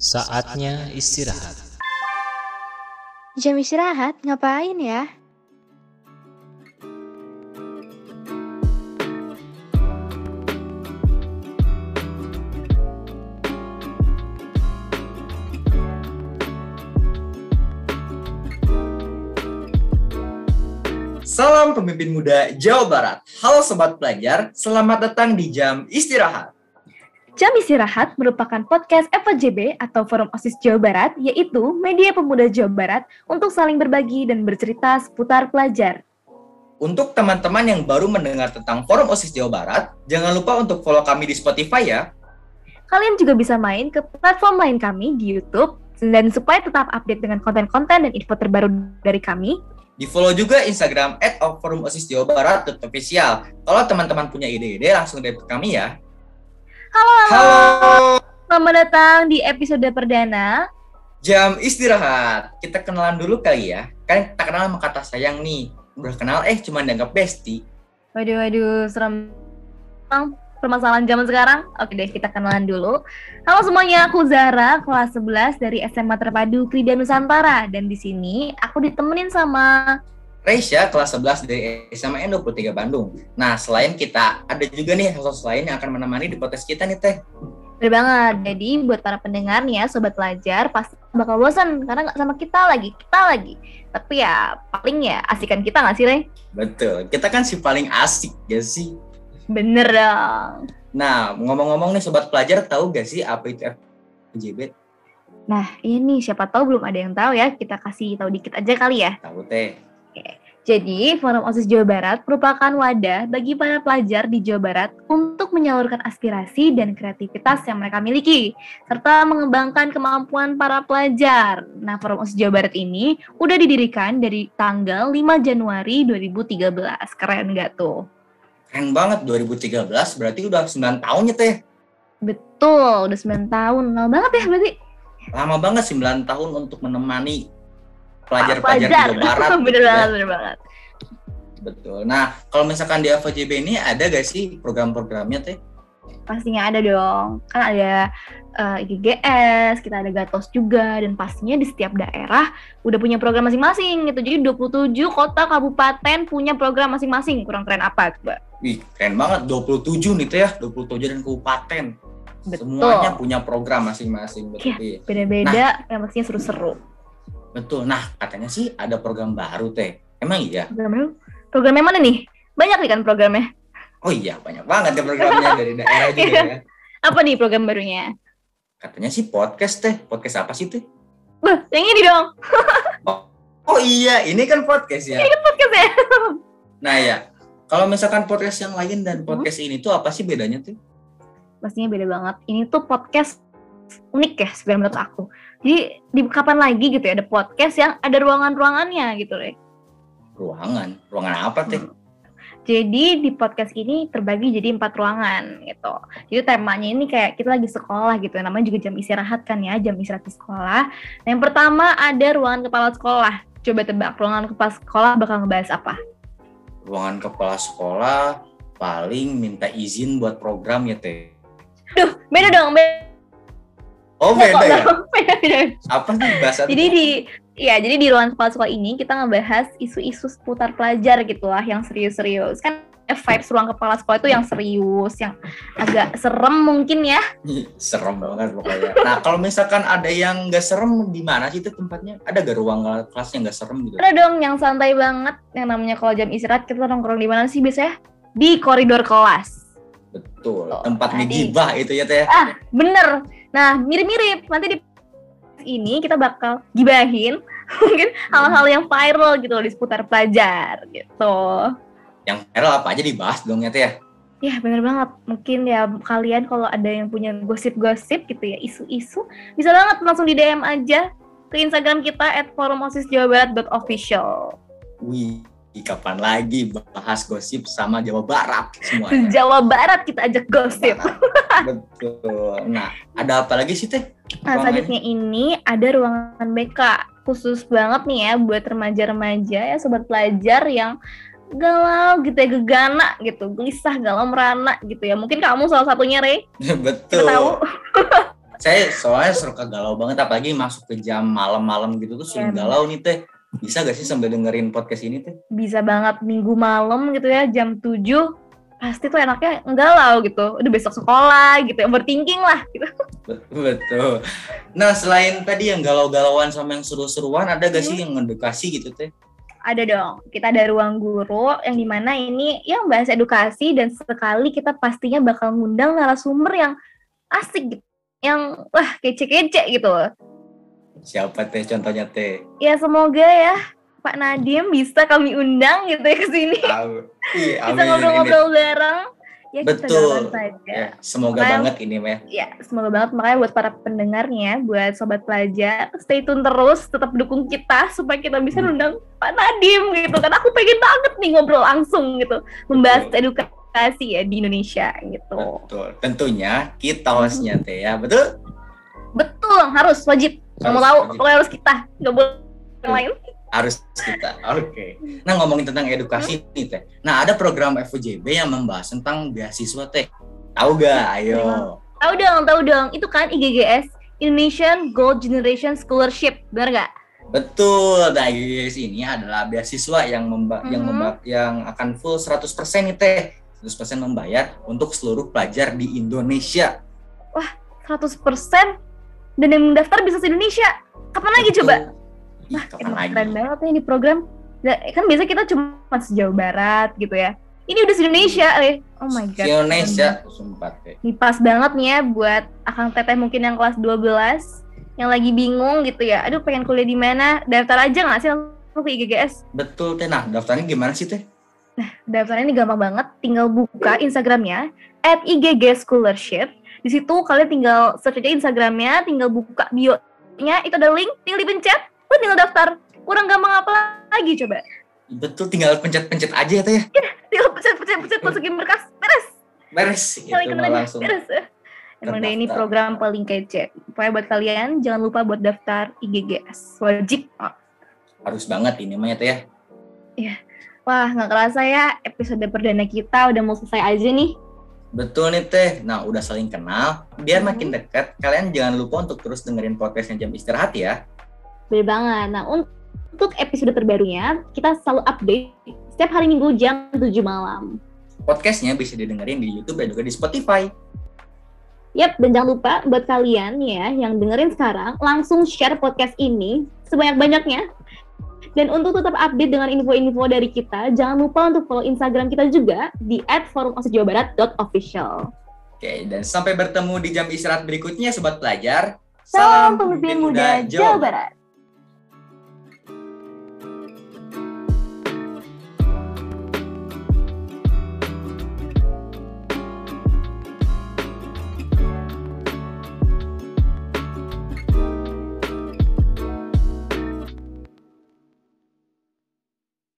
Saatnya istirahat. Jam istirahat ngapain ya? Salam pemimpin muda Jawa Barat. Halo sobat pelajar, selamat datang di jam istirahat. Jam istirahat merupakan podcast FJB atau Forum OSIS Jawa Barat, yaitu media pemuda Jawa Barat untuk saling berbagi dan bercerita seputar pelajar. Untuk teman-teman yang baru mendengar tentang Forum OSIS Jawa Barat, jangan lupa untuk follow kami di Spotify ya. Kalian juga bisa main ke platform lain kami di YouTube, dan supaya tetap update dengan konten-konten dan info terbaru dari kami, Di follow juga Instagram at Forum OSIS Jawa Barat official. Kalau teman-teman punya ide-ide langsung DM ke kami ya. Halo, Halo, selamat datang di episode perdana. jam istirahat. Kita kenalan dulu kali ya. Kan kita kenal sama kata sayang nih. Udah kenal eh cuma dianggap bestie. Waduh, waduh, serem. Bang, Permasalahan zaman sekarang? Oke deh, kita kenalan dulu. Halo semuanya, aku Zara, kelas 11 dari SMA Terpadu Krida Nusantara. Dan di sini aku ditemenin sama... Reisha kelas 11 dari SMA N23 Bandung. Nah, selain kita, ada juga nih sosok lain yang akan menemani di podcast kita nih, Teh. Bener banget, jadi buat para pendengar nih ya, Sobat Pelajar, pasti bakal bosan karena nggak sama kita lagi, kita lagi. Tapi ya, paling ya asikan kita nggak sih, Re? Betul, kita kan si paling asik gak sih? Bener dong. Nah, ngomong-ngomong nih Sobat Pelajar, tahu gak sih apa itu FJB? Nah, ini siapa tahu belum ada yang tahu ya, kita kasih tahu dikit aja kali ya. Tahu, Teh. Jadi, Forum OSIS Jawa Barat merupakan wadah bagi para pelajar di Jawa Barat untuk menyalurkan aspirasi dan kreativitas yang mereka miliki, serta mengembangkan kemampuan para pelajar. Nah, Forum OSIS Jawa Barat ini udah didirikan dari tanggal 5 Januari 2013. Keren nggak tuh? Keren banget, 2013 berarti udah 9 tahun ya, Teh. Betul, udah 9 tahun. Lama banget ya berarti. Lama banget 9 tahun untuk menemani pelajar-pelajar di Barat. bener gitu ya. banget, bener banget. Betul. Nah, kalau misalkan di FJB ini ada gak sih program-programnya, Teh? Pastinya ada dong. Kan ada eh, IGGS, kita ada Gatos juga, dan pastinya di setiap daerah udah punya program masing-masing gitu. Jadi 27 kota kabupaten punya program masing-masing. Kurang keren apa coba? Wih, keren banget. 27 nih, Teh ya. 27 dan kabupaten. Betul. Semuanya punya program masing-masing. Iya. Betul. Beda-beda yang pastinya seru-seru. Betul. Nah, katanya sih ada program baru, Teh. Emang iya? Program Programnya mana nih? Banyak nih kan programnya. Oh iya, banyak banget ya programnya dari daerah juga ya. Apa nih program barunya? Katanya sih podcast, Teh. Podcast apa sih, Teh? Wah, yang ini dong. Oh iya, ini kan podcast ya. Podcast ya. Nah ya, kalau misalkan podcast yang lain dan Hmm. podcast ini tuh apa sih bedanya tuh? pastinya beda banget. Ini tuh podcast unik ya sebenarnya menurut aku. Jadi di kapan lagi gitu ya ada podcast yang ada ruangan-ruangannya gitu deh. Ruangan. Ruangan apa, Teh? Jadi di podcast ini terbagi jadi empat ruangan gitu. Jadi temanya ini kayak kita lagi sekolah gitu. Namanya juga jam istirahat kan ya, jam istirahat di sekolah. Nah, yang pertama ada ruangan kepala sekolah. Coba tebak ruangan kepala sekolah bakal ngebahas apa? Ruangan kepala sekolah paling minta izin buat program ya, Teh. Duh, beda dong. Beda, Oh, beda ya? Beda. Apa nih bahasa Jadi di ya jadi di ruangan kepala sekolah ini kita ngebahas isu-isu seputar pelajar gitu lah yang serius-serius kan vibes ruang kepala sekolah itu yang serius yang agak serem mungkin ya serem banget pokoknya. Nah, kalau misalkan ada yang nggak serem di mana sih itu tempatnya? Ada gak ruang kelas yang nggak serem gitu? ada dong yang santai banget yang namanya kalau jam istirahat kita nongkrong di mana sih biasanya di koridor kelas Betul. Oh, Tempat ngegibah itu ya, Teh. ah bener nah mirip-mirip nanti di ini kita bakal gibahin mungkin hal-hal yang viral gitu loh di seputar pelajar gitu Yang viral apa aja dibahas dong ya, Teh. ya? Ya bener banget. Mungkin ya kalian kalau ada yang punya gosip-gosip gitu ya, isu-isu, bisa banget langsung di DM aja ke Instagram kita at forumosisjawabarat.official. Wih, kapan lagi bahas gosip sama Jawa Barat semuanya? Jawa Barat kita ajak gosip. Betul. Nah, ada apa lagi sih Teh? Nah selanjutnya ini ada ruangan BK. Khusus banget nih ya buat remaja-remaja ya sobat pelajar yang galau gitu ya, gegana gitu, gelisah, galau merana gitu ya. Mungkin kamu salah satunya, Rey. Betul. Kita tahu. saya soalnya suka galau banget apalagi masuk ke jam malam-malam gitu tuh sering Iya, galau nih teh bisa gak sih sambil dengerin podcast ini teh Bisa banget minggu malam gitu ya, jam 7 pasti tuh enaknya galau gitu. Udah besok sekolah gitu, overthinking lah gitu. betul nah selain tadi yang galau-galauan sama yang seru-seruan ada gak sih yang ngedukasi gitu teh Ada dong, kita ada ruang guru yang di mana ini yang bahas edukasi dan sekali kita pastinya bakal ngundang narasumber yang asik gitu. Yang wah kece-kece gitu. Siapa teh contohnya teh Ya semoga ya Pak Nadim bisa kami undang gitu ya ke sini. Bisa ngobrol-ngobrol bareng. Ya kita Betul. doakan saja. Ya, semoga banget ini meh Ya, semoga banget makanya buat para pendengarnya, buat sobat pelajar, stay tune terus, tetap dukung kita supaya kita bisa Hmm. undang Pak Nadim gitu. Karena aku pengen banget nih ngobrol langsung gitu, membahas Betul. edukasi ya di Indonesia gitu. betul tentunya kita hostnya teh ya betul Betul, harus wajib. Harus tahu, pokoknya harus kita, nggak boleh yang lain. harus kita. Oke. Nah ngomongin tentang edukasi nih teh. Nah ada program FUJB yang membahas tentang beasiswa teh. Tahu gak? Ayo. Tahu dong, tahu dong. Itu kan IGGS, Indonesian Gold Generation Scholarship, benar nggak? Betul. Nah guys ini adalah beasiswa yang memba yang Mhm. memba yang akan full 100% nih teh. 100% membayar untuk seluruh pelajar di Indonesia. 100% dan yang mendaftar bisa se Indonesia. Kapan lagi Betul. coba? Wah, kapan lagi? keren banget ya ini program. Nah, kan biasa kita cuma sejauh barat gitu ya. Ini udah Indonesia, eh. Oh my god. Di Indonesia, sumpah teh. Ini pas banget nih ya buat akang teteh mungkin yang kelas 12 yang lagi bingung gitu ya. Aduh, pengen kuliah di mana? Daftar aja nggak sih langsung ke IGGS? Betul teh. Nah daftarnya gimana sih teh? Daftarnya ini gampang banget, tinggal buka Instagramnya at IGG Scholarship. Di situ kalian tinggal search aja Instagramnya, tinggal buka bio-nya, itu ada link, tinggal dipencet, lu tinggal daftar. Kurang gampang apa lagi coba? Betul tinggal pencet-pencet aja ya teh ya. Tinggal pencet-pencet masukin berkas, beres. Beres gitu langsung. beres. Emang deh ini program paling kece. Pokoknya buat kalian jangan lupa buat daftar IGGS. Wajib. Harus banget ini mah ya teh ya. Wah, nggak kerasa ya episode perdana kita udah mau selesai aja nih. Betul nih teh. Nah udah saling kenal, biar Hmm. makin dekat. Kalian jangan lupa untuk terus dengerin podcastnya jam istirahat ya. Bener banget. Nah, untuk episode terbarunya, kita selalu update setiap hari Minggu jam 7 malam. Podcastnya bisa didengerin di YouTube dan juga di Spotify. Yap, dan jangan lupa buat kalian ya yang dengerin sekarang, langsung share podcast ini sebanyak-banyaknya. Dan untuk tetap update dengan info-info dari kita, jangan lupa untuk follow Instagram kita juga di @forumosjawabarat.official. Oke, dan sampai bertemu di jam istirahat berikutnya Sobat Pelajar. Salam pemimpin muda Jawa Barat.